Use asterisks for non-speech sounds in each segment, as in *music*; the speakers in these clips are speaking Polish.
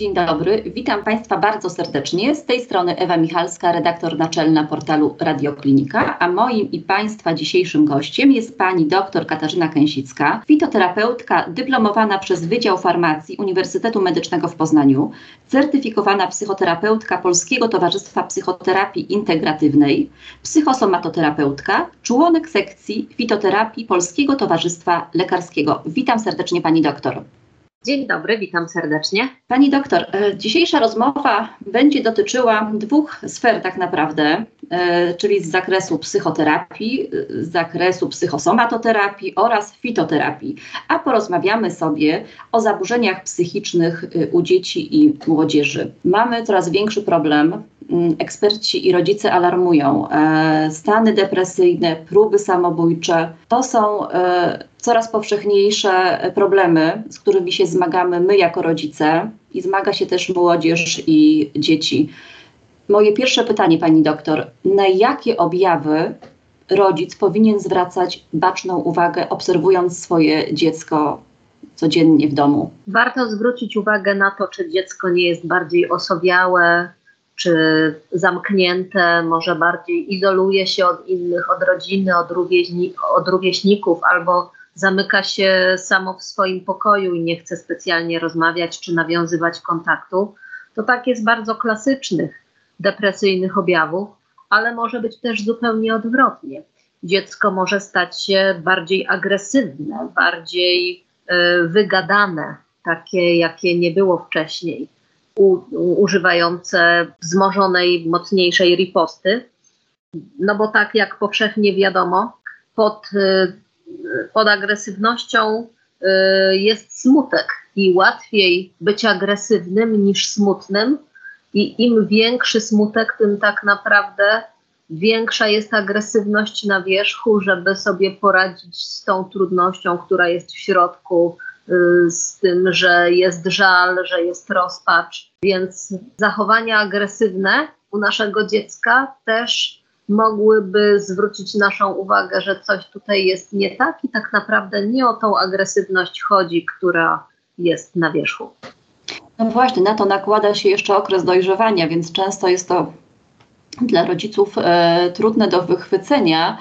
Dzień dobry, witam Państwa bardzo serdecznie. Z tej strony Ewa Michalska, redaktor naczelna portalu Radioklinika, a moim i Państwa dzisiejszym gościem jest pani dr Katarzyna Kęsicka, fitoterapeutka dyplomowana przez Wydział Farmacji Uniwersytetu Medycznego w Poznaniu, certyfikowana psychoterapeutka Polskiego Towarzystwa Psychoterapii Integratywnej, psychosomatoterapeutka, członek sekcji fitoterapii Polskiego Towarzystwa Lekarskiego. Witam serdecznie pani doktor. Dzień dobry, witam serdecznie. Pani doktor, e, dzisiejsza rozmowa będzie dotyczyła dwóch sfer tak naprawdę, e, czyli z zakresu psychoterapii, z zakresu psychosomatoterapii oraz fitoterapii. A porozmawiamy sobie o zaburzeniach psychicznych e, u dzieci i młodzieży. Mamy coraz większy problem Mm, eksperci i rodzice alarmują. E, stany depresyjne, próby samobójcze to są e, coraz powszechniejsze problemy, z którymi się zmagamy my jako rodzice i zmaga się też młodzież i dzieci. Moje pierwsze pytanie, pani doktor: na jakie objawy rodzic powinien zwracać baczną uwagę, obserwując swoje dziecko codziennie w domu? Warto zwrócić uwagę na to, czy dziecko nie jest bardziej osobiałe, czy zamknięte, może bardziej izoluje się od innych, od rodziny, od, rówieśni, od rówieśników, albo zamyka się samo w swoim pokoju i nie chce specjalnie rozmawiać czy nawiązywać kontaktu, to tak jest bardzo klasycznych depresyjnych objawów, ale może być też zupełnie odwrotnie. Dziecko może stać się bardziej agresywne, bardziej y, wygadane, takie jakie nie było wcześniej u, używające wzmożonej, mocniejszej riposty. No bo tak jak powszechnie wiadomo, pod, y, pod agresywnością y, jest smutek i łatwiej być agresywnym niż smutnym. I im większy smutek, tym tak naprawdę większa jest agresywność na wierzchu, żeby sobie poradzić z tą trudnością, która jest w środku, Y, z tym, że jest żal, że jest rozpacz. Więc zachowania agresywne u naszego dziecka też mogłyby zwrócić naszą uwagę, że coś tutaj jest nie tak i tak naprawdę nie o tą agresywność chodzi, która jest na wierzchu. No właśnie, na to nakłada się jeszcze okres dojrzewania, więc często jest to dla rodziców e, trudne do wychwycenia.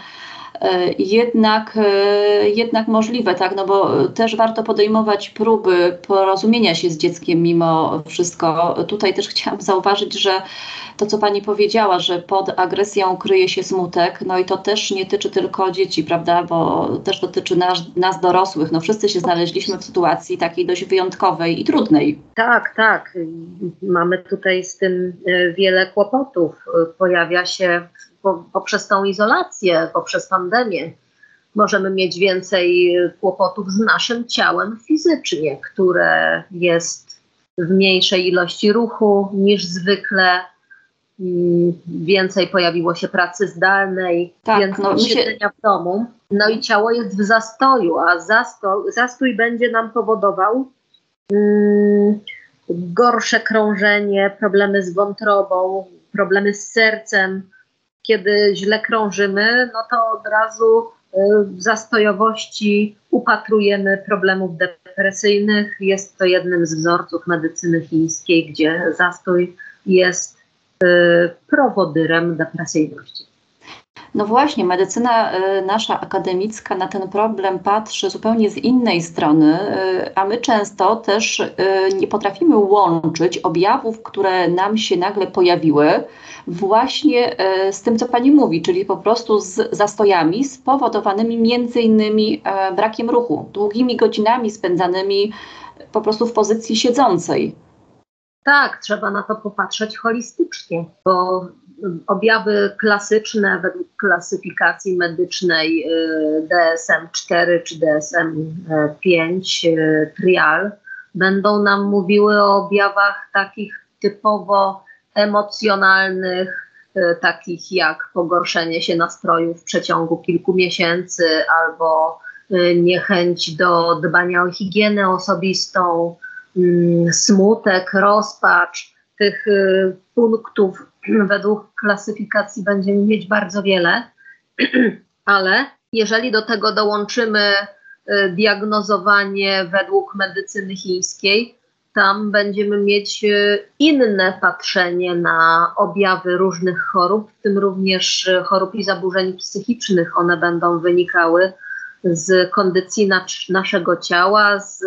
E, jednak, e, jednak możliwe, tak, no bo też warto podejmować próby porozumienia się z dzieckiem mimo wszystko. Tutaj też chciałam zauważyć, że to, co Pani powiedziała, że pod agresją kryje się smutek, no i to też nie tyczy tylko dzieci, prawda, bo też dotyczy nas, nas dorosłych. No wszyscy się znaleźliśmy w sytuacji takiej dość wyjątkowej i trudnej. Tak, tak. Mamy tutaj z tym e, wiele kłopotów. Pojawia się poprzez tą izolację, poprzez pandemię, możemy mieć więcej kłopotów z naszym ciałem fizycznie, które jest w mniejszej ilości ruchu niż zwykle. Mm, więcej pojawiło się pracy zdalnej, tak, więcej no, siedzenia w domu. No i ciało jest w zastoju, a zastój, zastój będzie nam powodował mm, gorsze krążenie, problemy z wątrobą, problemy z sercem, kiedy źle krążymy, no to od razu y, w zastojowości upatrujemy problemów depresyjnych. Jest to jednym z wzorców medycyny chińskiej, gdzie zastój jest y, prowodyrem depresyjności. No właśnie, medycyna y, nasza akademicka na ten problem patrzy zupełnie z innej strony, a my często też nie potrafimy łączyć objawów, które nam się nagle pojawiły, właśnie e, z tym, co Pani mówi, czyli po prostu z zastojami spowodowanymi między innymi e, brakiem ruchu, długimi godzinami spędzanymi po prostu w pozycji siedzącej. Tak, trzeba na to popatrzeć holistycznie, bo objawy klasyczne według klasyfikacji medycznej e, DSM-4 czy DSM-5 trial będą nam mówiły o objawach takich typowo emocjonalnych, e, takich jak pogorszenie się nastroju w przeciągu kilku miesięcy albo niechęć do dbania o higienę osobistą, mm, smutek, rozpacz, tych y, punktów według klasyfikacji będziemy mieć bardzo wiele, *clears throat* ale jeżeli do tego dołączymy y, diagnozowanie według medycyny chińskiej, tam będziemy mieć y, inne patrzenie na objawy różnych chorób, w tym również chorób i zaburzeń psychicznych. One będą wynikały z kondycji naszego ciała, z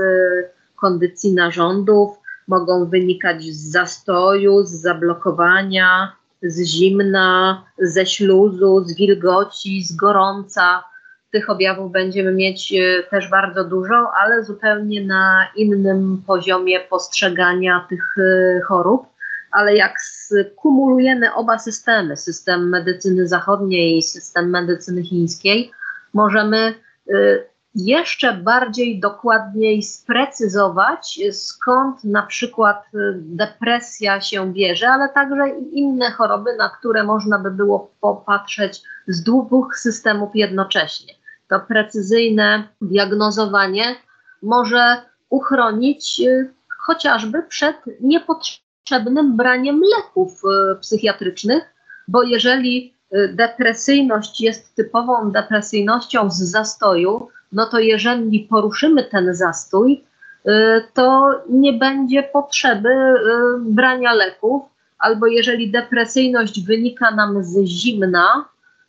kondycji narządów, mogą wynikać z zastoju, z zablokowania, z zimna, ze śluzu, z wilgoci, z gorąca. Tych objawów będziemy mieć e, też bardzo dużo, ale zupełnie na innym poziomie postrzegania tych e, chorób. Ale jak skumulujemy oba systemy, system medycyny zachodniej i system medycyny chińskiej, możemy e, jeszcze bardziej dokładniej sprecyzować, skąd na przykład y, depresja się bierze, ale także inne choroby, na które można by było popatrzeć z dwóch systemów jednocześnie. To precyzyjne diagnozowanie może uchronić y, chociażby przed niepotrzebnym braniem leków y, psychiatrycznych, bo jeżeli depresyjność jest typową depresyjnością z zastoju, no to jeżeli poruszymy ten zastój, y, to nie będzie potrzeby y, brania leków, albo jeżeli depresyjność wynika nam z zimna,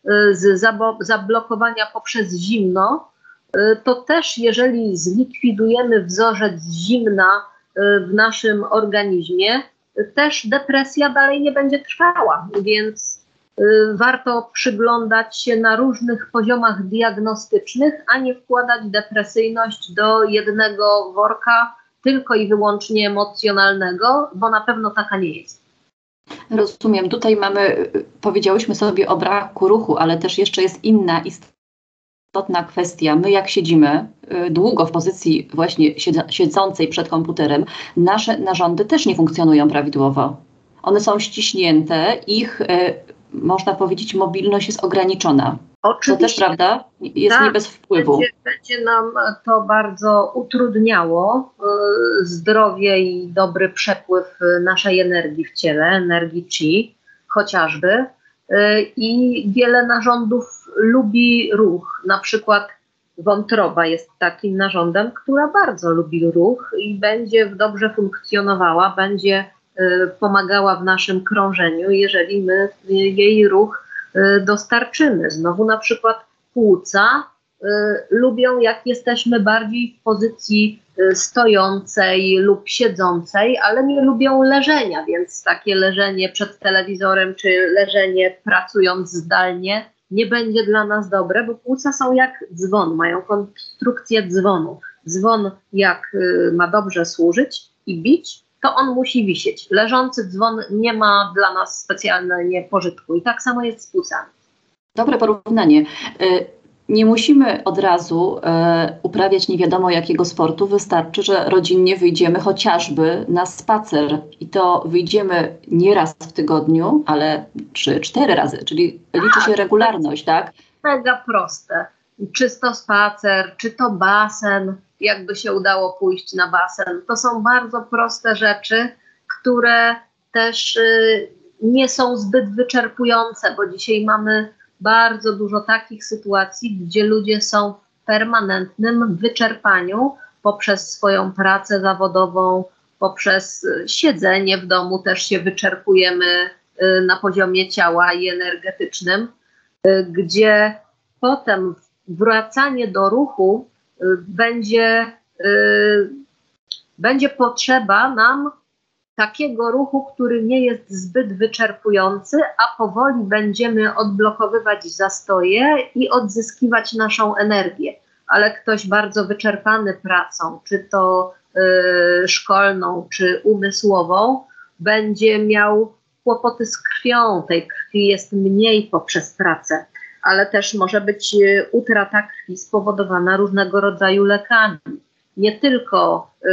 y, z zablokowania poprzez zimno, to też jeżeli zlikwidujemy wzorzec zimna w naszym organizmie, też depresja dalej nie będzie trwała. Więc warto przyglądać się na różnych poziomach diagnostycznych, a nie wkładać depresyjność do jednego worka, tylko i wyłącznie emocjonalnego, bo na pewno taka nie jest. Rozumiem. Tutaj mamy, powiedziałyśmy sobie o braku ruchu, ale też jeszcze jest inna istotna kwestia. My, jak siedzimy y, długo w pozycji właśnie siedzącej przed komputerem, nasze narządy też nie funkcjonują prawidłowo. One są ściśnięte, ich y, można powiedzieć, mobilność jest ograniczona. Oczywiście. To też prawda? Jest tak, nie bez wpływu. Będzie, będzie nam to bardzo utrudniało y, zdrowie i dobry przepływ naszej energii w ciele, energii chi chociażby. Y, I wiele narządów lubi ruch. Na przykład wątroba jest takim narządem, która bardzo lubi ruch i będzie dobrze funkcjonowała, będzie pomagała w naszym krążeniu, jeżeli my jej ruch y, dostarczymy. Znowu na przykład płuca y, lubią, jak jesteśmy bardziej w pozycji stojącej lub siedzącej, ale nie lubią leżenia, więc takie leżenie przed telewizorem czy leżenie pracując zdalnie nie będzie dla nas dobre, bo płuca są jak dzwon, mają konstrukcję dzwonu. Dzwon jak ma dobrze służyć i bić, to on musi wisieć. Leżący dzwon nie ma dla nas specjalnie pożytku i tak samo jest z płucami. Dobre porównanie. Y, nie musimy od razu y, uprawiać nie wiadomo jakiego sportu, wystarczy, że rodzinnie wyjdziemy chociażby na spacer i to wyjdziemy nie raz w tygodniu, ale trzy, cztery razy, czyli liczy się tak. regularność, tak? Mega proste. Czy to spacer, czy to basen, jakby się udało pójść na basen. To są bardzo proste rzeczy, które też y, nie są zbyt wyczerpujące, bo dzisiaj mamy bardzo dużo takich sytuacji, gdzie ludzie są w permanentnym wyczerpaniu poprzez swoją pracę zawodową, poprzez y, siedzenie w domu też się wyczerpujemy y, na poziomie ciała i energetycznym, gdzie potem wracanie do ruchu będzie, y, będzie potrzeba nam takiego ruchu, który nie jest zbyt wyczerpujący, a powoli będziemy odblokowywać zastoje i odzyskiwać naszą energię. Ale ktoś bardzo wyczerpany pracą, czy to y, szkolną, czy umysłową, będzie miał kłopoty z krwią. Tej krwi jest mniej poprzez pracę ale też może być e, utrata krwi spowodowana różnego rodzaju lekami. Nie tylko y,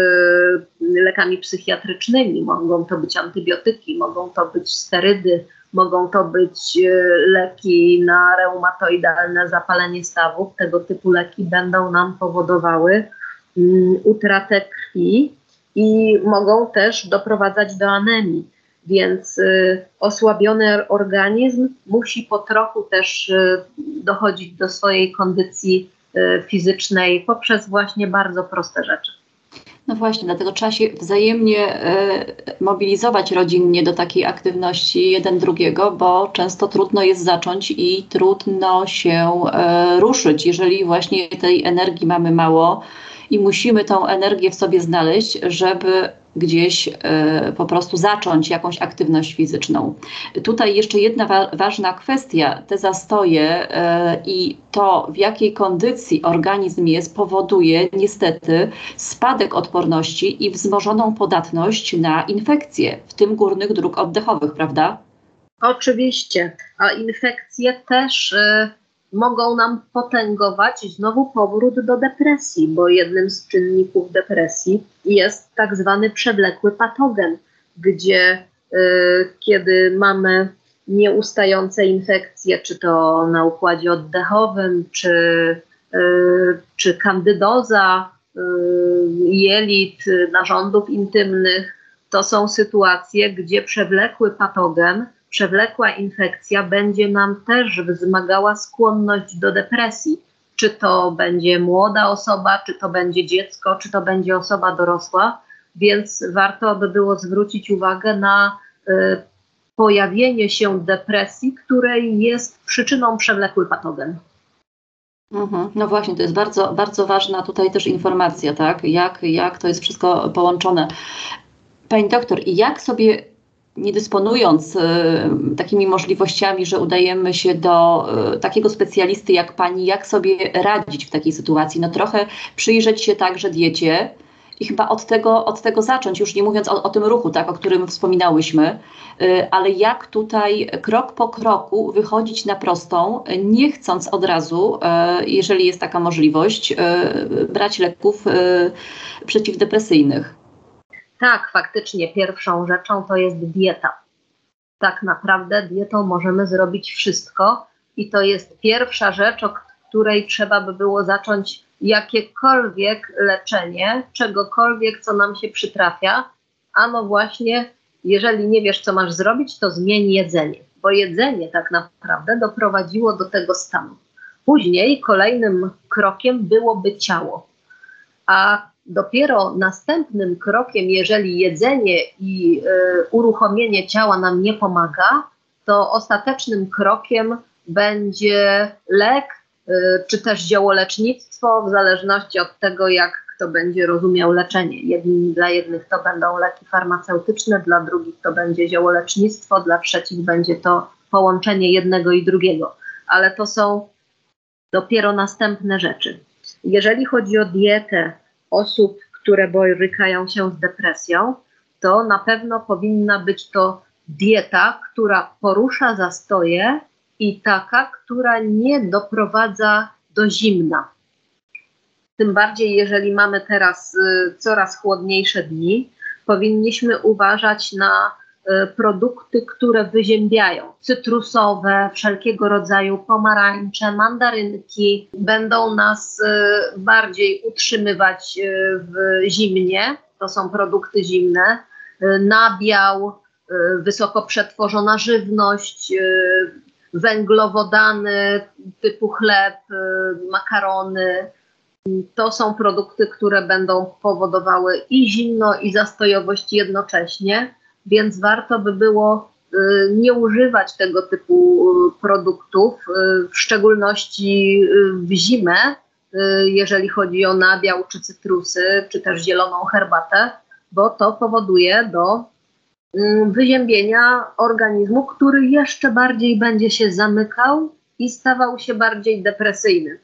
lekami psychiatrycznymi, mogą to być antybiotyki, mogą to być sterydy, mogą to być y, leki na reumatoidalne zapalenie stawów. Tego typu leki będą nam powodowały y, utratę krwi i mogą też doprowadzać do anemii. Więc y, osłabiony organizm musi po trochu też y, dochodzić do swojej kondycji y, fizycznej poprzez właśnie bardzo proste rzeczy. No właśnie, dlatego trzeba się wzajemnie e, mobilizować rodzinnie do takiej aktywności jeden drugiego, bo często trudno jest zacząć i trudno się e, ruszyć, jeżeli właśnie tej energii mamy mało i musimy tą energię w sobie znaleźć, żeby gdzieś e, po prostu zacząć jakąś aktywność fizyczną. Tutaj jeszcze jedna wa ważna kwestia, te zastoje e, i to, w jakiej kondycji organizm jest, powoduje niestety spadek odporności i wzmożoną podatność na infekcje, w tym górnych dróg oddechowych, prawda? Oczywiście, a infekcje też y, mogą nam potęgować znowu powrót do depresji, bo jednym z czynników depresji jest tak zwany przewlekły patogen, gdzie y, kiedy mamy nieustające infekcje, czy to na układzie oddechowym, czy, y, czy kandydoza y, jelit, narządów intymnych, to są sytuacje, gdzie przewlekły patogen przewlekła infekcja będzie nam też wzmagała skłonność do depresji. Czy to będzie młoda osoba, czy to będzie dziecko, czy to będzie osoba dorosła, więc warto by było zwrócić uwagę na y, pojawienie się depresji, której jest przyczyną przewlekły patogen. Mhm. No właśnie, to jest bardzo, bardzo ważna tutaj też informacja, tak? Jak, jak to jest wszystko połączone. Pani doktor, jak sobie nie dysponując y, takimi możliwościami, że udajemy się do y, takiego specjalisty jak pani, jak sobie radzić w takiej sytuacji? No trochę przyjrzeć się także diecie i chyba od tego, od tego zacząć, już nie mówiąc o, o tym ruchu, tak, o którym wspominałyśmy, y, ale jak tutaj krok po kroku wychodzić na prostą, nie chcąc od razu, jeżeli jest taka możliwość, brać leków przeciwdepresyjnych. Tak, faktycznie pierwszą rzeczą to jest dieta. Tak naprawdę dietą możemy zrobić wszystko i to jest pierwsza rzecz, o której trzeba by było zacząć jakiekolwiek leczenie, czegokolwiek, co nam się przytrafia. A no właśnie, jeżeli nie wiesz, co masz zrobić, to zmień jedzenie, bo jedzenie tak naprawdę doprowadziło do tego stanu. Później kolejnym krokiem byłoby ciało. A dopiero następnym krokiem, jeżeli jedzenie i y, uruchomienie ciała nam nie pomaga, to ostatecznym krokiem będzie lek, y, czy też ziołolecznictwo, w zależności od tego, jak kto będzie rozumiał leczenie. Jedni, dla jednych to będą leki farmaceutyczne, dla drugich to będzie ziołolecznictwo, dla trzecich będzie to połączenie jednego i drugiego. Ale to są dopiero następne rzeczy. Jeżeli chodzi o dietę, osób, które borykają się z depresją, to na pewno powinna być to dieta, która porusza zastoje i taka, która nie doprowadza do zimna. Tym bardziej, jeżeli mamy teraz y, coraz chłodniejsze dni, powinniśmy uważać na produkty, które wyziębiają. Cytrusowe, wszelkiego rodzaju pomarańcze, mandarynki będą nas y, bardziej utrzymywać y, w zimnie. To są produkty zimne. Nabiał, wysoko przetworzona żywność, węglowodany typu chleb, makarony. To są produkty, które będą powodowały i zimno, i zastojowość jednocześnie więc warto by było y, nie używać tego typu y, produktów, y, w szczególności w zimę, jeżeli chodzi o nabiał czy cytrusy, czy też zieloną herbatę, bo to powoduje do wyziębienia organizmu, który jeszcze bardziej będzie się zamykał i stawał się bardziej depresyjny.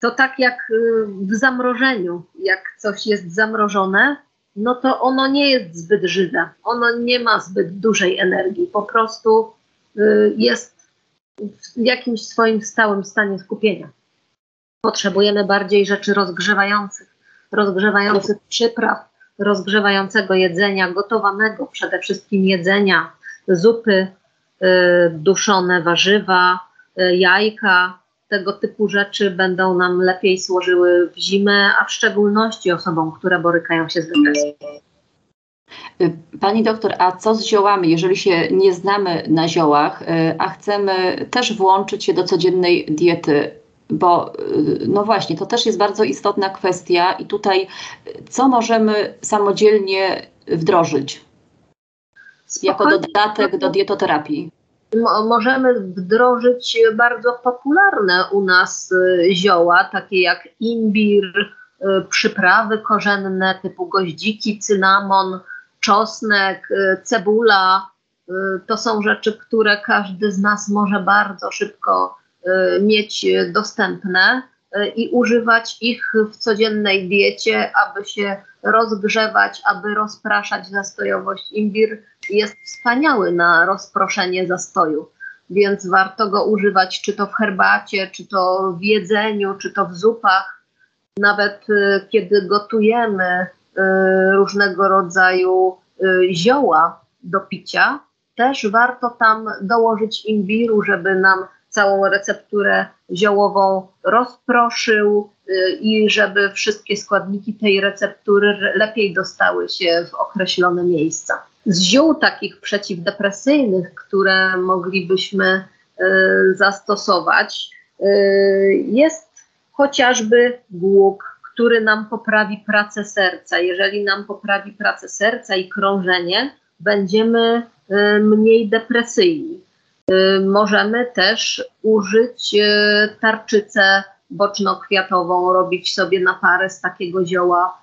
To tak jak w zamrożeniu, jak coś jest zamrożone, no to ono nie jest zbyt żywe, ono nie ma zbyt dużej energii, po prostu y, jest w jakimś swoim stałym stanie skupienia. Potrzebujemy bardziej rzeczy rozgrzewających, rozgrzewających przypraw, rozgrzewającego jedzenia, gotowanego przede wszystkim jedzenia, zupy, y, duszone warzywa, y, jajka, tego typu rzeczy będą nam lepiej służyły w zimę, a w szczególności osobom, które borykają się z depresją. Pani doktor, a co z ziołami, jeżeli się nie znamy na ziołach, y, a chcemy też włączyć się do codziennej diety? Bo y, no właśnie, to też jest bardzo istotna kwestia i tutaj co możemy samodzielnie wdrożyć jako dodatek do dietoterapii? Możemy wdrożyć bardzo popularne u nas zioła, takie jak imbir, przyprawy korzenne typu goździki, cynamon, czosnek, y, cebula. Y, to są rzeczy, które każdy z nas może bardzo szybko y, mieć dostępne i używać ich w codziennej diecie, aby się rozgrzewać, aby rozpraszać zastojowość. Imbir jest wspaniały na rozproszenie zastoju, więc warto go używać czy to w herbacie, czy to w jedzeniu, czy to w zupach. Nawet kiedy gotujemy Y, różnego rodzaju y, zioła do picia, też warto tam dołożyć imbiru, żeby nam całą recepturę ziołową rozproszył y, i żeby wszystkie składniki tej receptury lepiej dostały się w określone miejsca. Z ziół takich przeciwdepresyjnych, które moglibyśmy zastosować, jest chociażby głuk, który nam poprawi pracę serca. Jeżeli nam poprawi pracę serca i krążenie, będziemy y, mniej depresyjni. Możemy też użyć tarczycę boczno-kwiatową, robić sobie na parę z takiego zioła,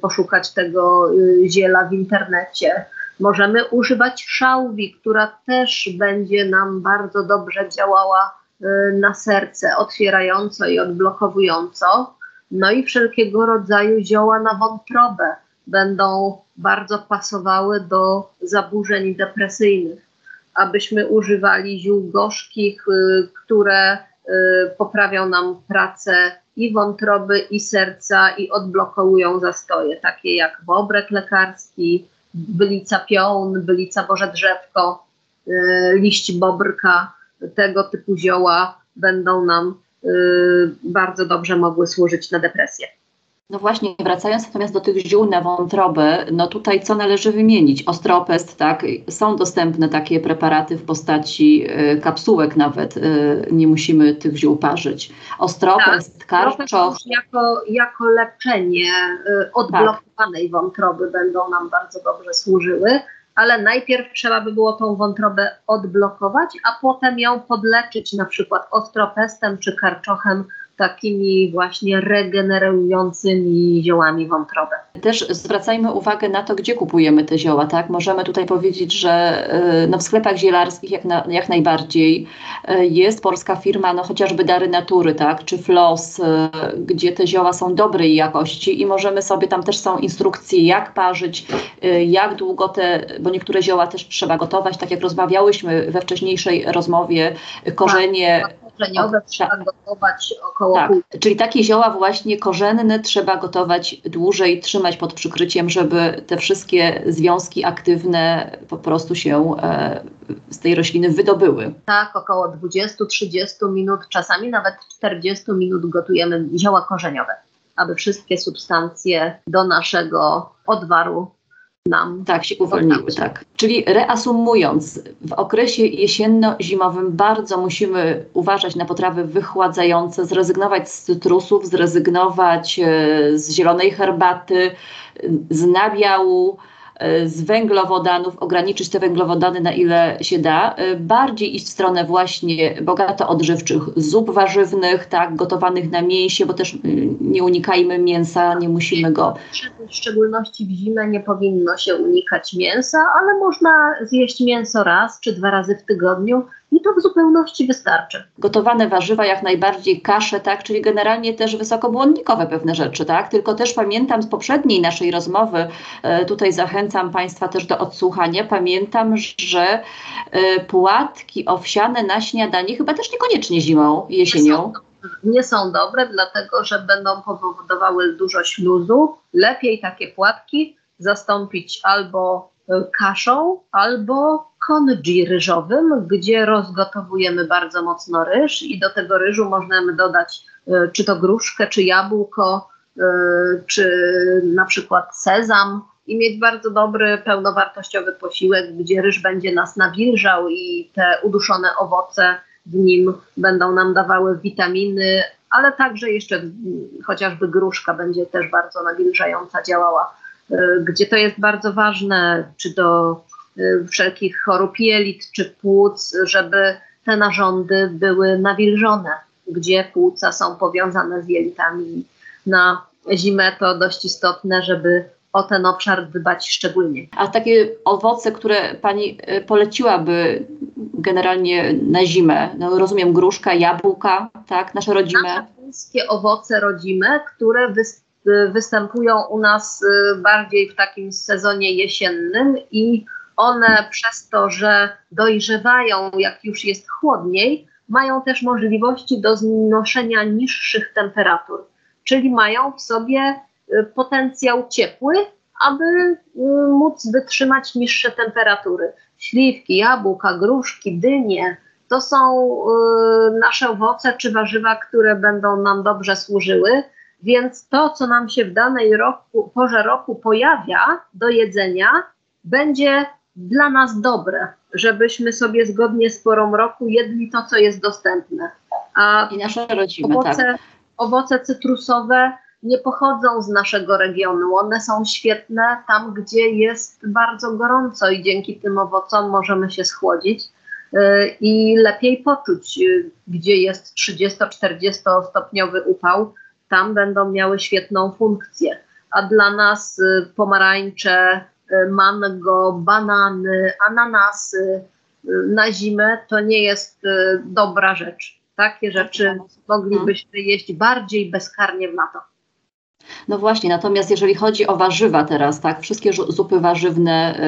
poszukać tego ziela w internecie. Możemy używać szałwi, która też będzie nam bardzo dobrze działała na serce, otwierająco i odblokowująco. No i wszelkiego rodzaju zioła na wątrobę będą bardzo pasowały do zaburzeń depresyjnych. Abyśmy używali ziół gorzkich, y, które y, poprawią nam pracę i wątroby, i serca, i odblokowują zastoje, takie jak bobrek lekarski, bylica pion, bylica boże drzewko, y, liść bobrka, tego typu zioła będą nam Y, bardzo dobrze mogły służyć na depresję. No właśnie, wracając natomiast do tych ziół na wątrobę, no tutaj co należy wymienić? Ostropest, tak, są dostępne takie preparaty w postaci y, kapsułek nawet, y, nie musimy tych ziół parzyć. Ostropest, tak, karczoch. Jako, jako leczenie y, odblokowanej tak. wątroby będą nam bardzo dobrze służyły ale najpierw trzeba by było tą wątrobę odblokować, a potem ją podleczyć na przykład ostropestem czy karczochem, takimi właśnie regenerującymi ziołami wątroby. Też zwracajmy uwagę na to, gdzie kupujemy te zioła, tak? Możemy tutaj powiedzieć, że y, no w sklepach zielarskich jak, na, jak najbardziej y, jest polska firma, no chociażby Dary Natury, tak? Czy Flos, y, gdzie te zioła są dobrej jakości i możemy sobie, tam też są instrukcje, jak parzyć, jak długo te, bo niektóre zioła też trzeba gotować, tak jak rozmawiałyśmy we wcześniejszej rozmowie, korzenie... Tak, tak korzeniowe trzeba gotować około tak, pół. Czyli takie zioła właśnie korzenne trzeba gotować dłużej, trzymać pod przykryciem, żeby te wszystkie związki aktywne po prostu się e, z tej rośliny wydobyły. Tak, około 20-30 minut, czasami nawet 40 minut gotujemy zioła korzeniowe, aby wszystkie substancje do naszego odwaru nam. Tak, się uwolniły, tak. Czyli reasumując, w okresie jesienno-zimowym bardzo musimy uważać na potrawy wychładzające, zrezygnować z cytrusów, zrezygnować e, z zielonej herbaty, z nabiału, z węglowodanów, ograniczyć te węglowodany na ile się da, e, bardziej iść w stronę właśnie bogato odżywczych zup warzywnych, tak, gotowanych na mięsie, bo też nie unikajmy mięsa, nie musimy go. W szczególności w zimę nie powinno się unikać mięsa, ale można zjeść mięso raz czy dwa razy w tygodniu i to w zupełności wystarczy. Gotowane warzywa jak najbardziej, kasze, tak, czyli generalnie też wysokobłonnikowe pewne rzeczy, tak, tylko też pamiętam z poprzedniej naszej rozmowy, e, tutaj zachęcam Państwa też do odsłuchania, pamiętam, że e, płatki owsiane na śniadanie chyba też niekoniecznie zimą, jesienią. Nie są dobre, dlatego że będą powodowały dużo śluzu. Lepiej takie płatki zastąpić albo e, kaszą, albo konji ryżowym, gdzie rozgotowujemy bardzo mocno ryż i do tego ryżu możemy dodać e, czy to gruszkę, czy jabłko, e, czy na przykład sezam i mieć bardzo dobry, pełnowartościowy posiłek, gdzie ryż będzie nas nawilżał i te uduszone owoce w nim będą nam dawały witaminy, ale także jeszcze chociażby gruszka będzie też bardzo nawilżająca działała, y, gdzie to jest bardzo ważne, czy do wszelkich chorób jelit, czy płuc, żeby te narządy były nawilżone, gdzie płuca są powiązane z jelitami. Na zimę to dość istotne, żeby o ten obszar dbać szczególnie. A takie owoce, które Pani y, poleciłaby generalnie na zimę, no rozumiem gruszka, jabłka, tak, nasze rodzime? Nasze polskie owoce rodzime, które występują u nas y, bardziej w takim sezonie jesiennym i one przez to, że dojrzewają jak już jest chłodniej, mają też możliwości do znoszenia niższych temperatur, czyli mają w sobie y, potencjał ciepły, aby y, móc wytrzymać niższe temperatury. Śliwki, jabłka, gruszki, dynie to są y, nasze owoce czy warzywa, które będą nam dobrze służyły. Więc to, co nam się w danej roku, porze roku pojawia do jedzenia, będzie dla nas dobre, żebyśmy sobie zgodnie z porą roku jedli to, co jest dostępne. A I nasze rodzimy, owoce, tak. owoce cytrusowe nie pochodzą z naszego regionu. One są świetne tam, gdzie jest bardzo gorąco i dzięki tym owocom możemy się schłodzić y, i lepiej poczuć, y, gdzie jest 30-40 stopniowy upał, tam będą miały świetną funkcję. A dla nas y, pomarańcze, mango, banany, ananasy na zimę to nie jest dobra rzecz. Takie rzeczy moglibyśmy jeść bardziej bezkarnie w lato. No właśnie, natomiast jeżeli chodzi o warzywa teraz, tak, wszystkie zupy warzywne,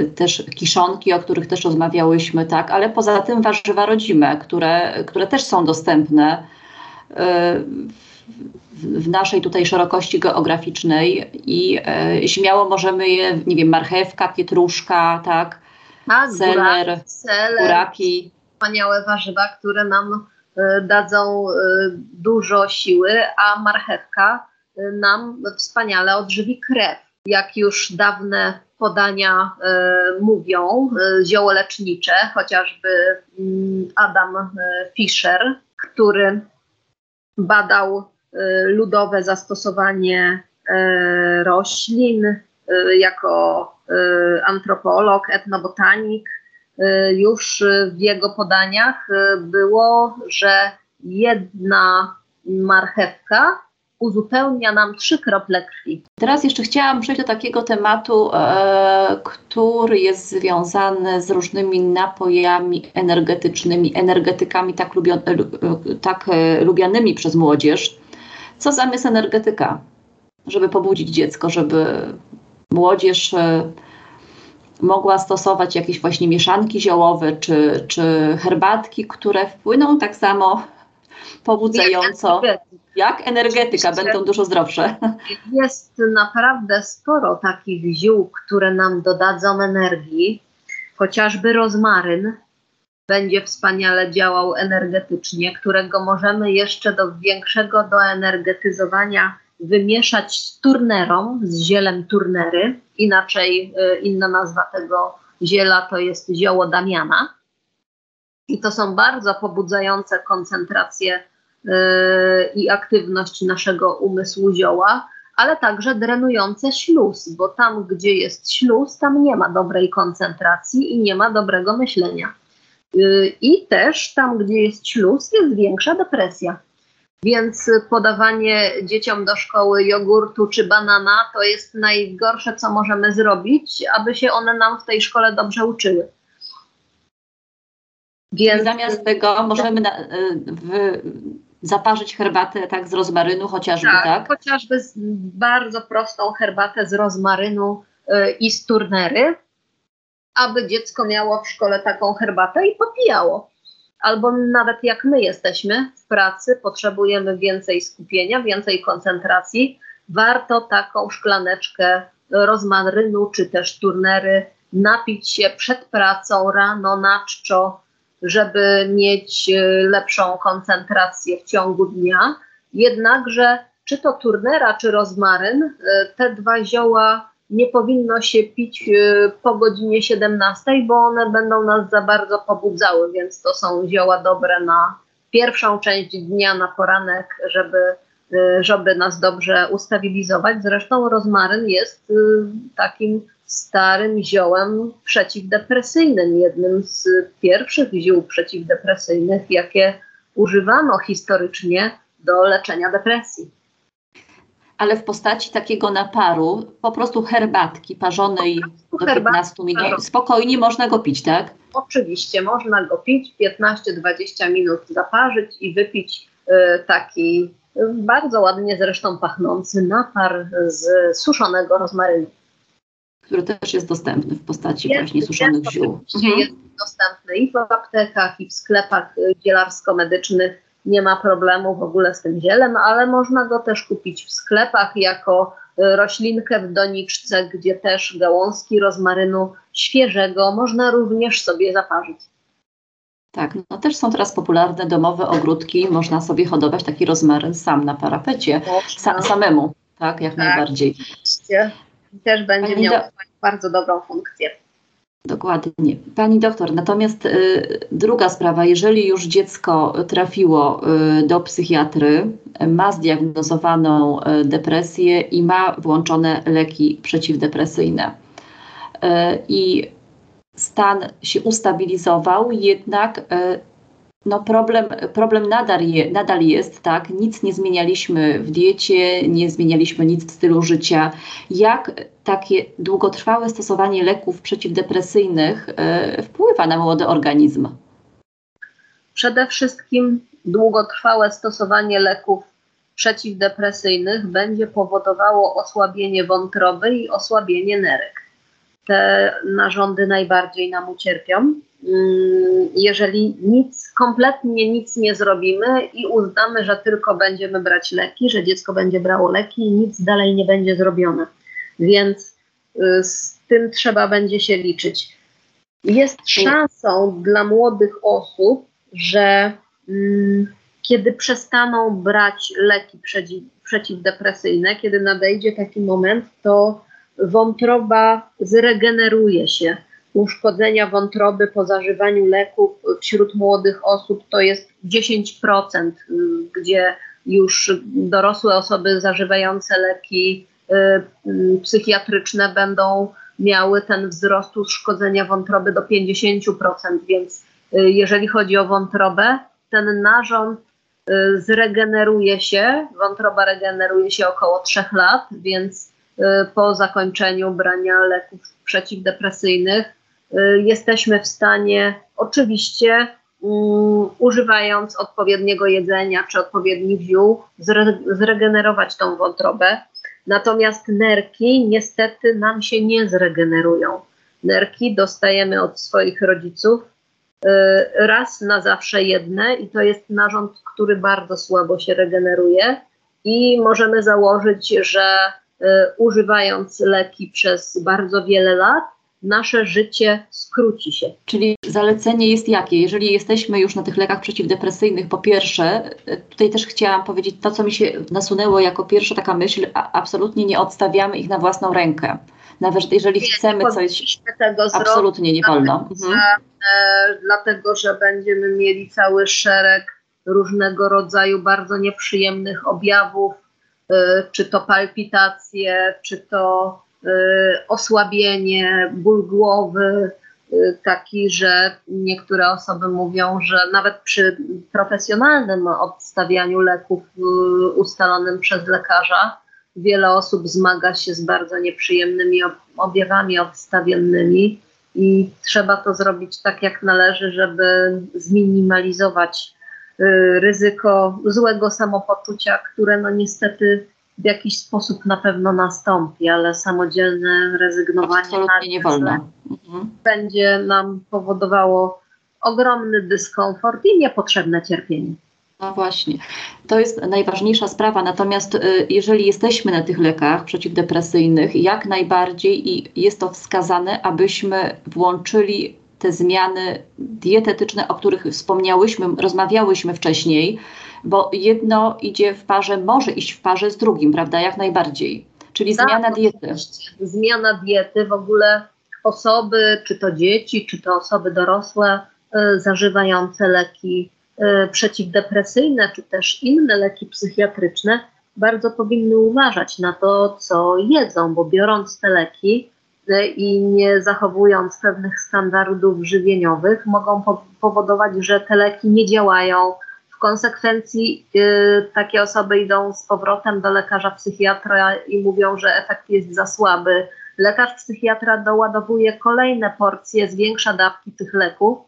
y, też kiszonki, o których też rozmawiałyśmy, tak, ale poza tym warzywa rodzime, które, które też są dostępne y, w, naszej tutaj szerokości geograficznej i y, śmiało możemy je, nie wiem, marchewka, pietruszka, tak, tak seler, buraki, seler, buraki. Wspaniałe warzywa, które nam y, dadzą y, dużo siły, a marchewka nam wspaniale odżywi krew. Jak już dawne podania mówią, zioło lecznicze, chociażby y, Adam Fischer, który badał ludowe zastosowanie roślin jako antropolog, etnobotanik, już w jego podaniach było, że jedna marchewka uzupełnia nam trzy krople krwi. Teraz jeszcze chciałam przejść do takiego tematu, e, który jest związany z różnymi napojami energetycznymi, energetykami tak, lubio, e, tak e, lubianymi przez młodzież. Co zamiast energetyka, żeby pobudzić dziecko, żeby młodzież e, mogła stosować jakieś właśnie mieszanki ziołowe czy, czy herbatki, które wpłyną tak samo pobudzająco. Jak energetyka, będą dużo zdrowsze. Jest naprawdę sporo takich ziół, które nam dodadzą energii. Chociażby rozmaryn będzie wspaniale działał energetycznie, którego możemy jeszcze do większego doenergetyzowania wymieszać z turnerą, z zielem turnery. Inaczej y, inna nazwa tego ziela to jest zioło Damiana. I to są bardzo pobudzające koncentracje i aktywność naszego umysłu zioła, ale także drenujące śluz, bo tam, gdzie jest śluz, tam nie ma dobrej koncentracji i nie ma dobrego myślenia. Y, I też tam, gdzie jest śluz, jest większa depresja. Więc podawanie dzieciom do szkoły jogurtu czy banana to jest najgorsze, co możemy zrobić, aby się one nam w tej szkole dobrze uczyły. Więc zamiast tego możemy na, y, w, zaparzyć herbatę tak z rozmarynu chociażby, tak? tak? chociażby z bardzo prostą herbatę z rozmarynu y, i z turnery, aby dziecko miało w szkole taką herbatę i popijało. Albo nawet jak my jesteśmy w pracy, potrzebujemy więcej skupienia, więcej koncentracji, warto taką szklaneczkę rozmarynu czy też turnery napić się przed pracą rano na czczo żeby mieć e, lepszą koncentrację w ciągu dnia. Jednakże czy to turnera, czy rozmaryn, e, te dwa zioła nie powinno się pić y, po godzinie 17, bo one będą nas za bardzo pobudzały, więc to są zioła dobre na pierwszą część dnia, na poranek, żeby, y, żeby nas dobrze ustabilizować. Zresztą rozmaryn jest y, takim starym ziołem przeciwdepresyjnym, jednym z pierwszych ziół przeciwdepresyjnych, jakie używano historycznie do leczenia depresji ale w postaci takiego naparu, po prostu herbatki parzonej do 15 minut. Spokojnie można go pić, tak? Oczywiście, można go pić, 15-20 minut zaparzyć i wypić y, taki y, bardzo ładnie zresztą pachnący napar z suszonego rozmarynu. Który też jest dostępny w postaci jest, właśnie suszonych ziół. Mhm. Jest dostępny i w aptekach, i w sklepach dzielarsko-medycznych nie ma problemu w ogóle z tym zielem, ale można go też kupić w sklepach jako y, roślinkę w doniczce, gdzie też gałązki rozmarynu świeżego można również sobie zaparzyć. Tak, no też są teraz popularne domowe ogródki, można sobie hodować taki rozmaryn sam na parapecie, sa, samemu, tak, jak tak, najbardziej. Oczywiście. Też będzie Pani miał do... bardzo dobrą funkcję. Dokładnie. Pani doktor, natomiast y, druga sprawa, jeżeli już dziecko trafiło y, do psychiatry, ma zdiagnozowaną y, depresję i ma włączone leki przeciwdepresyjne y, i stan się ustabilizował, jednak y, no problem, problem nadal, je, nadal jest, tak? Nic nie zmienialiśmy w diecie, nie zmienialiśmy nic w stylu życia. Jak takie długotrwałe stosowanie leków przeciwdepresyjnych y, wpływa na młody organizm? Przede wszystkim długotrwałe stosowanie leków przeciwdepresyjnych będzie powodowało osłabienie wątroby i osłabienie nerek. Te narządy najbardziej nam ucierpią. Mm, jeżeli nic, kompletnie nic nie zrobimy i uznamy, że tylko będziemy brać leki, że dziecko będzie brało leki i nic dalej nie będzie zrobione. Więc y, z tym trzeba będzie się liczyć. Jest szansą dla młodych osób, że mm, kiedy przestaną brać leki przeciw, przeciwdepresyjne, kiedy nadejdzie taki moment, to wątroba zregeneruje się uszkodzenia wątroby po zażywaniu leków wśród młodych osób to jest 10%, gdzie już dorosłe osoby zażywające leki y, y, psychiatryczne będą miały ten wzrost uszkodzenia wątroby do 50%, więc y, jeżeli chodzi o wątrobę, ten narząd zregeneruje się, wątroba regeneruje się około 3 lat, więc po zakończeniu brania leków przeciwdepresyjnych Y, jesteśmy w stanie oczywiście um, używając odpowiedniego jedzenia czy odpowiednich ziół zre zregenerować tą wątrobę. Natomiast nerki niestety nam się nie zregenerują. Nerki dostajemy od swoich rodziców y, raz na zawsze jedne i to jest narząd, który bardzo słabo się regeneruje i możemy założyć, że y, używając leki przez bardzo wiele lat nasze życie skróci się. Czyli zalecenie jest jakie? Jeżeli jesteśmy już na tych lekach przeciwdepresyjnych, po pierwsze, tutaj też chciałam powiedzieć to, co mi się nasunęło jako pierwsza taka myśl, absolutnie nie odstawiamy ich na własną rękę. Nawet jeżeli nie, chcemy nie coś, tego absolutnie nie wolno. Mhm. E, dlatego, że będziemy mieli cały szereg różnego rodzaju bardzo nieprzyjemnych objawów, e, czy to palpitacje, czy to osłabienie, ból głowy, y, taki, że niektóre osoby mówią, że nawet przy profesjonalnym odstawianiu leków y, ustalonym przez lekarza, wiele osób zmaga się z bardzo nieprzyjemnymi objawami odstawiennymi i trzeba to zrobić tak, jak należy, żeby zminimalizować ryzyko złego samopoczucia, które no niestety w jakiś sposób na pewno nastąpi, ale samodzielne rezygnowanie Absolutnie nie wolno. Mhm. będzie nam powodowało ogromny dyskomfort i niepotrzebne cierpienie. No właśnie, to jest najważniejsza sprawa. Natomiast y, jeżeli jesteśmy na tych lekach przeciwdepresyjnych, jak najbardziej i jest to wskazane, abyśmy włączyli te zmiany dietetyczne, o których wspomniałyśmy, rozmawiałyśmy wcześniej, bo jedno idzie w parze, może iść w parze z drugim, prawda, jak najbardziej. Czyli tak, zmiana diety. Zmiana diety, w ogóle osoby, czy to dzieci, czy to osoby dorosłe, y, zażywające leki y, przeciwdepresyjne, czy też inne leki psychiatryczne, bardzo powinny uważać na to, co jedzą, bo biorąc te leki i nie zachowując pewnych standardów żywieniowych, mogą po powodować, że te leki nie działają. W konsekwencji y, takie osoby idą z powrotem do lekarza psychiatra i mówią, że efekt jest za słaby. Lekarz psychiatra doładowuje kolejne porcje, zwiększa dawki tych leków,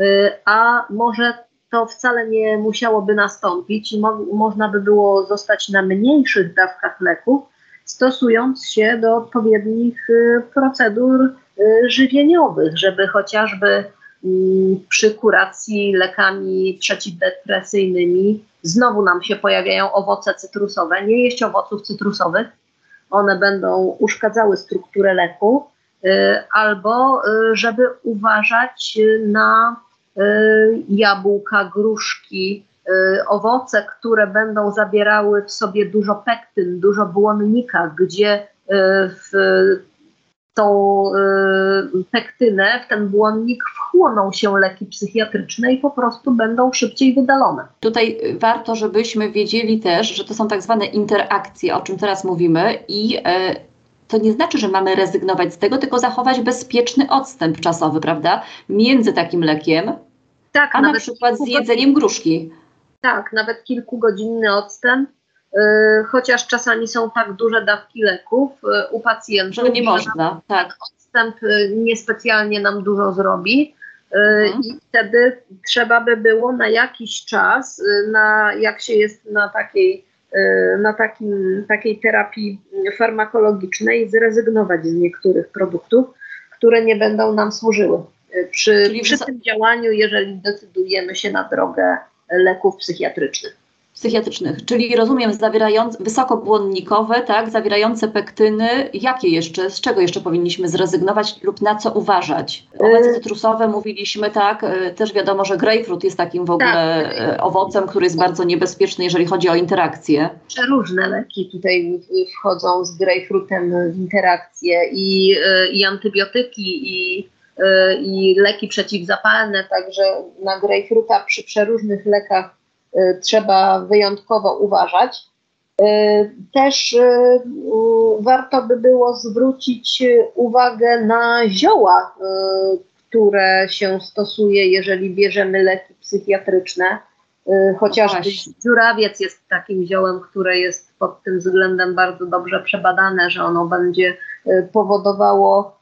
y, a może to wcale nie musiałoby nastąpić i mo można by było zostać na mniejszych dawkach leków, stosując się do odpowiednich y, procedur y, żywieniowych, żeby chociażby y, przy kuracji lekami przeciwdepresyjnymi znowu nam się pojawiają owoce cytrusowe. Nie jeść owoców cytrusowych, one będą uszkadzały strukturę leku, y, albo żeby uważać na jabłka, gruszki, owoce, które będą zawierały w sobie dużo pektyn, dużo błonnika, gdzie y, w tą pektynę, w ten błonnik wchłoną się leki psychiatryczne i po prostu będą szybciej wydalone. Tutaj warto, żebyśmy wiedzieli też, że to są tak zwane interakcje, o czym teraz mówimy i to nie znaczy, że mamy rezygnować z tego, tylko zachować bezpieczny odstęp czasowy, prawda? Między takim lekiem tak, a na przykład z jedzeniem gruszki. Tak, nawet kilkugodzinny odstęp, yy, chociaż czasami są tak duże dawki leków yy, u pacjentów, że nie można. Tak. Odstęp yy, niespecjalnie nam dużo zrobi. Mhm. I wtedy trzeba by było na jakiś czas, na, jak się jest na takiej, na takim, takiej terapii farmakologicznej, zrezygnować z niektórych produktów, które nie będą nam służyły przy, przy tym działaniu, jeżeli decydujemy się na drogę leków psychiatrycznych psychiatrycznych, czyli rozumiem zawierające wysokobłonnikowe, tak, zawierające pektyny. Jakie jeszcze, z czego jeszcze powinniśmy zrezygnować lub na co uważać? Owoce y- cytrusowe mówiliśmy, tak, y, też wiadomo, że grapefruit jest takim w ogóle tak. Y, owocem, który jest bardzo niebezpieczny, jeżeli chodzi o interakcje. Różne leki tutaj wchodzą z grapefruitem w interakcje i, i antybiotyki, i i leki przeciwzapalne, także na grejpfruta przy przeróżnych lekach y, trzeba wyjątkowo uważać. Y, też warto by było zwrócić uwagę na zioła, które się stosuje, jeżeli bierzemy leki psychiatryczne. Chociażby dziurawiec jest takim ziołem, które jest pod tym względem bardzo dobrze przebadane, że ono będzie powodowało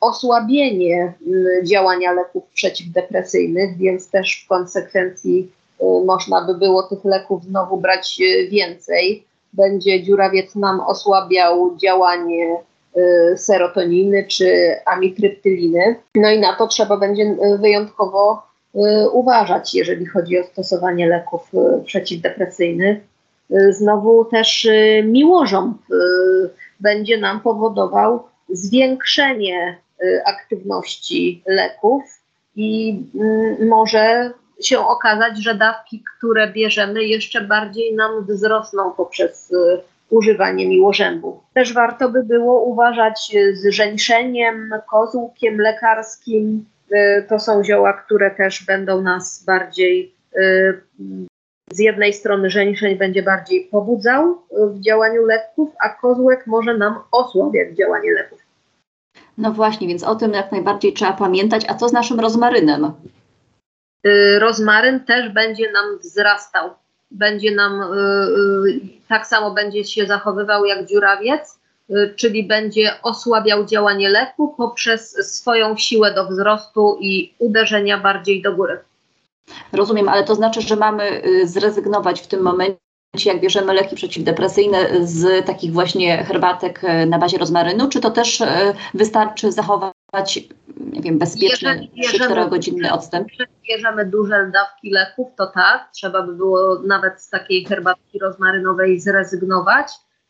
osłabienie mm, działania leków przeciwdepresyjnych, więc też w konsekwencji y, można by było tych leków znowu brać y, więcej. Będzie dziurawiec nam osłabiał działanie y, serotoniny czy amitryptyliny. No i na to trzeba będzie wyjątkowo uważać, jeżeli chodzi o stosowanie leków przeciwdepresyjnych. Znowu też miłożąb będzie nam powodował zwiększenie aktywności leków i mm, może się okazać, że dawki, które bierzemy, jeszcze bardziej nam wzrosną poprzez y, używanie miłożębu. Też warto by było uważać z żeńszeniem, kozłkiem lekarskim. Y, to są zioła, które też będą nas bardziej, z jednej strony żeńszeń będzie bardziej pobudzał w działaniu leków, a kozłek może nam osłabiać działanie leków. No właśnie, więc o tym jak najbardziej trzeba pamiętać. A co z naszym rozmarynem? Y, rozmaryn też będzie nam wzrastał. Będzie nam y, y, tak samo będzie się zachowywał jak dziurawiec, czyli będzie osłabiał działanie leku poprzez swoją siłę do wzrostu i uderzenia bardziej do góry. Rozumiem, ale to znaczy, że mamy zrezygnować w tym momencie jak bierzemy leki przeciwdepresyjne z takich właśnie herbatek e, na bazie rozmarynu, czy to też e, wystarczy zachować nie wiem, bezpieczny 3-4 godzinny odstęp? Jeżeli bierzemy duże dawki leków, to tak, trzeba by było nawet z takiej herbatki rozmarynowej zrezygnować.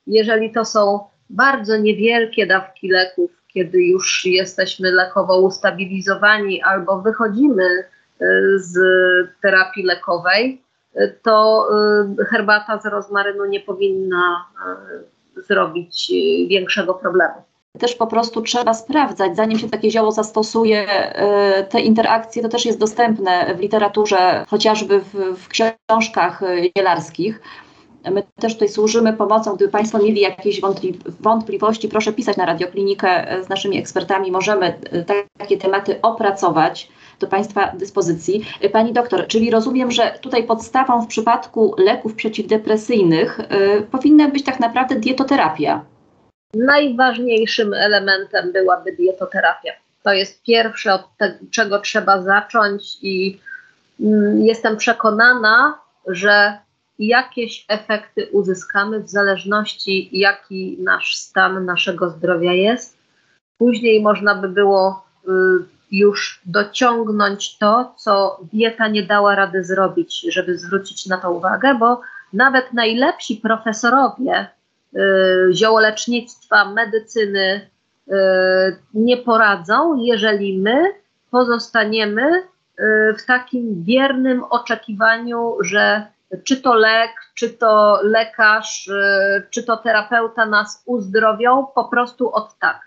Jeżeli to są bardzo niewielkie dawki leków, kiedy już jesteśmy lekowo ustabilizowani albo wychodzimy e, z terapii lekowej, to y, herbata z rozmarynu nie powinna zrobić y, większego problemu też po prostu trzeba sprawdzać, zanim się takie zioło zastosuje. Te interakcje to też jest dostępne w literaturze, chociażby w, w książkach jelarskich. My też tutaj służymy pomocą. Gdyby Państwo mieli jakieś wątpliwości, proszę pisać na radioklinikę z naszymi ekspertami. Możemy takie tematy opracować do Państwa dyspozycji. E, pani doktor, czyli rozumiem, że tutaj podstawą w przypadku leków przeciwdepresyjnych y, powinna być tak naprawdę dietoterapia. Najważniejszym elementem byłaby dietoterapia. To jest pierwsze, od czego trzeba zacząć, i mm, jestem przekonana, że jakieś efekty uzyskamy w zależności, jaki nasz stan naszego zdrowia jest. Później można by było y, już dociągnąć to, co dieta nie dała rady zrobić, żeby zwrócić na to uwagę, bo nawet najlepsi profesorowie y, ziołolecznictwa, medycyny y, nie poradzą, jeżeli my pozostaniemy y, w takim biernym oczekiwaniu, że czy to lek, czy to lekarz, y, czy to terapeuta nas uzdrowią po prostu od tak.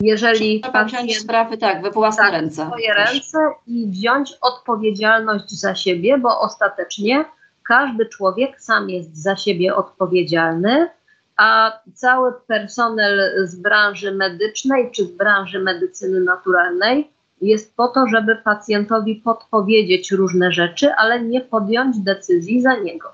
Jeżeli Trzeba wziąć sprawy tak, we własne tak, ręce. swoje też. ręce i wziąć odpowiedzialność za siebie, bo ostatecznie każdy człowiek sam jest za siebie odpowiedzialny, a cały personel z branży medycznej czy z branży medycyny naturalnej jest po to, żeby pacjentowi podpowiedzieć różne rzeczy, ale nie podjąć decyzji za niego.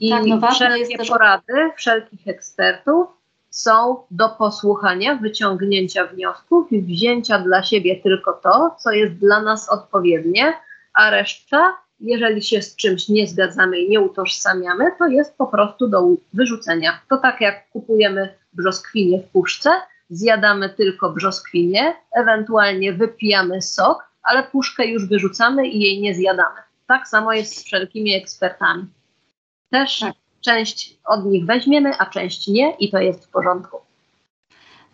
I tak, no wszelkie też... porady wszelkich ekspertów są do posłuchania, wyciągnięcia wniosków i wzięcia dla siebie tylko to, co jest dla nas odpowiednie, a reszta, jeżeli się z czymś nie zgadzamy i nie utożsamiamy, to jest po prostu do wyrzucenia. To tak jak kupujemy brzoskwinie w puszce, zjadamy tylko brzoskwinie, ewentualnie wypijamy sok, ale puszkę już wyrzucamy i jej nie zjadamy. Tak samo jest z wszelkimi ekspertami. Też tak. Część od nich weźmiemy, a część nie i to jest w porządku.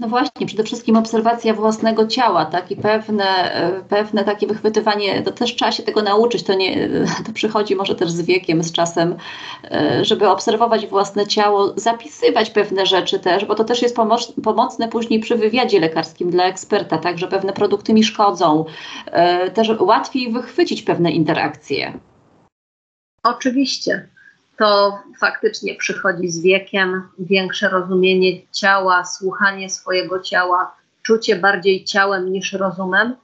No właśnie, przede wszystkim obserwacja własnego ciała, tak, i pewne, e, pewne takie wychwytywanie, to też trzeba się tego nauczyć, to, nie, *laughs* to przychodzi może też z wiekiem, z czasem, e, żeby obserwować własne ciało, zapisywać pewne rzeczy też, bo to też jest pomoc, pomocne później przy wywiadzie lekarskim dla eksperta, tak, że pewne produkty mi szkodzą, e, też łatwiej wychwycić pewne interakcje. Oczywiście to faktycznie przychodzi z wiekiem, większe rozumienie ciała, słuchanie swojego ciała, czucie bardziej ciałem niż rozumem.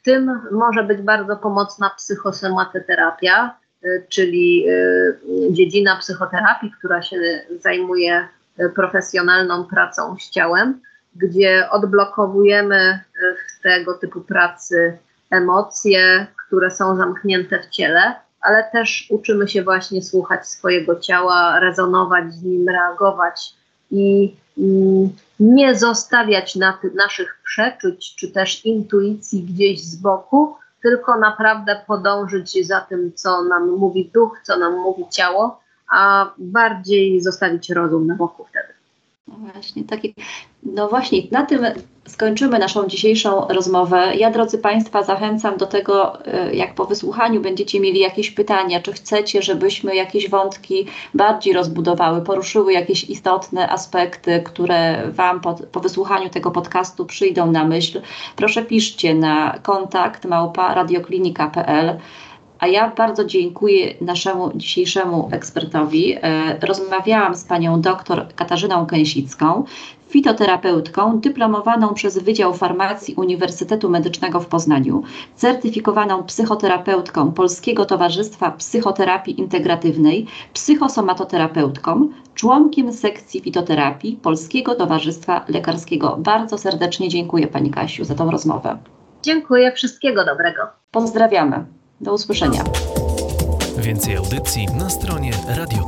W tym może być bardzo pomocna psychosomatyterapia, y, czyli y, dziedzina psychoterapii, która się zajmuje y, profesjonalną pracą z ciałem, gdzie odblokowujemy w tego typu pracy emocje, które są zamknięte w ciele ale też uczymy się właśnie słuchać swojego ciała, rezonować z nim, reagować i mm, nie zostawiać na naszych przeczuć czy też intuicji gdzieś z boku, tylko naprawdę podążyć za tym, co nam mówi duch, co nam mówi ciało, a bardziej zostawić rozum na boku wtedy. No właśnie, taki, no właśnie, na tym skończymy naszą dzisiejszą rozmowę. Ja, drodzy Państwa, zachęcam do tego, e, jak po wysłuchaniu będziecie mieli jakieś pytania, czy chcecie, żebyśmy jakieś wątki bardziej rozbudowały, poruszyły jakieś istotne aspekty, które Wam po, po wysłuchaniu tego podcastu przyjdą na myśl. Proszę piszcie na kontakt małpa radioklinika.pl. A ja bardzo dziękuję naszemu dzisiejszemu ekspertowi. E, rozmawiałam z panią dr Katarzyną Kęsicką, fitoterapeutką dyplomowaną przez Wydział Farmacji Uniwersytetu Medycznego w Poznaniu, certyfikowaną psychoterapeutką Polskiego Towarzystwa Psychoterapii Integratywnej, psychosomatoterapeutką, członkiem sekcji fitoterapii Polskiego Towarzystwa Lekarskiego. Bardzo serdecznie dziękuję Pani Kasiu za tą rozmowę. Dziękuję, wszystkiego dobrego. Pozdrawiamy. Do usłyszenia. Więcej audycji na stronie Radio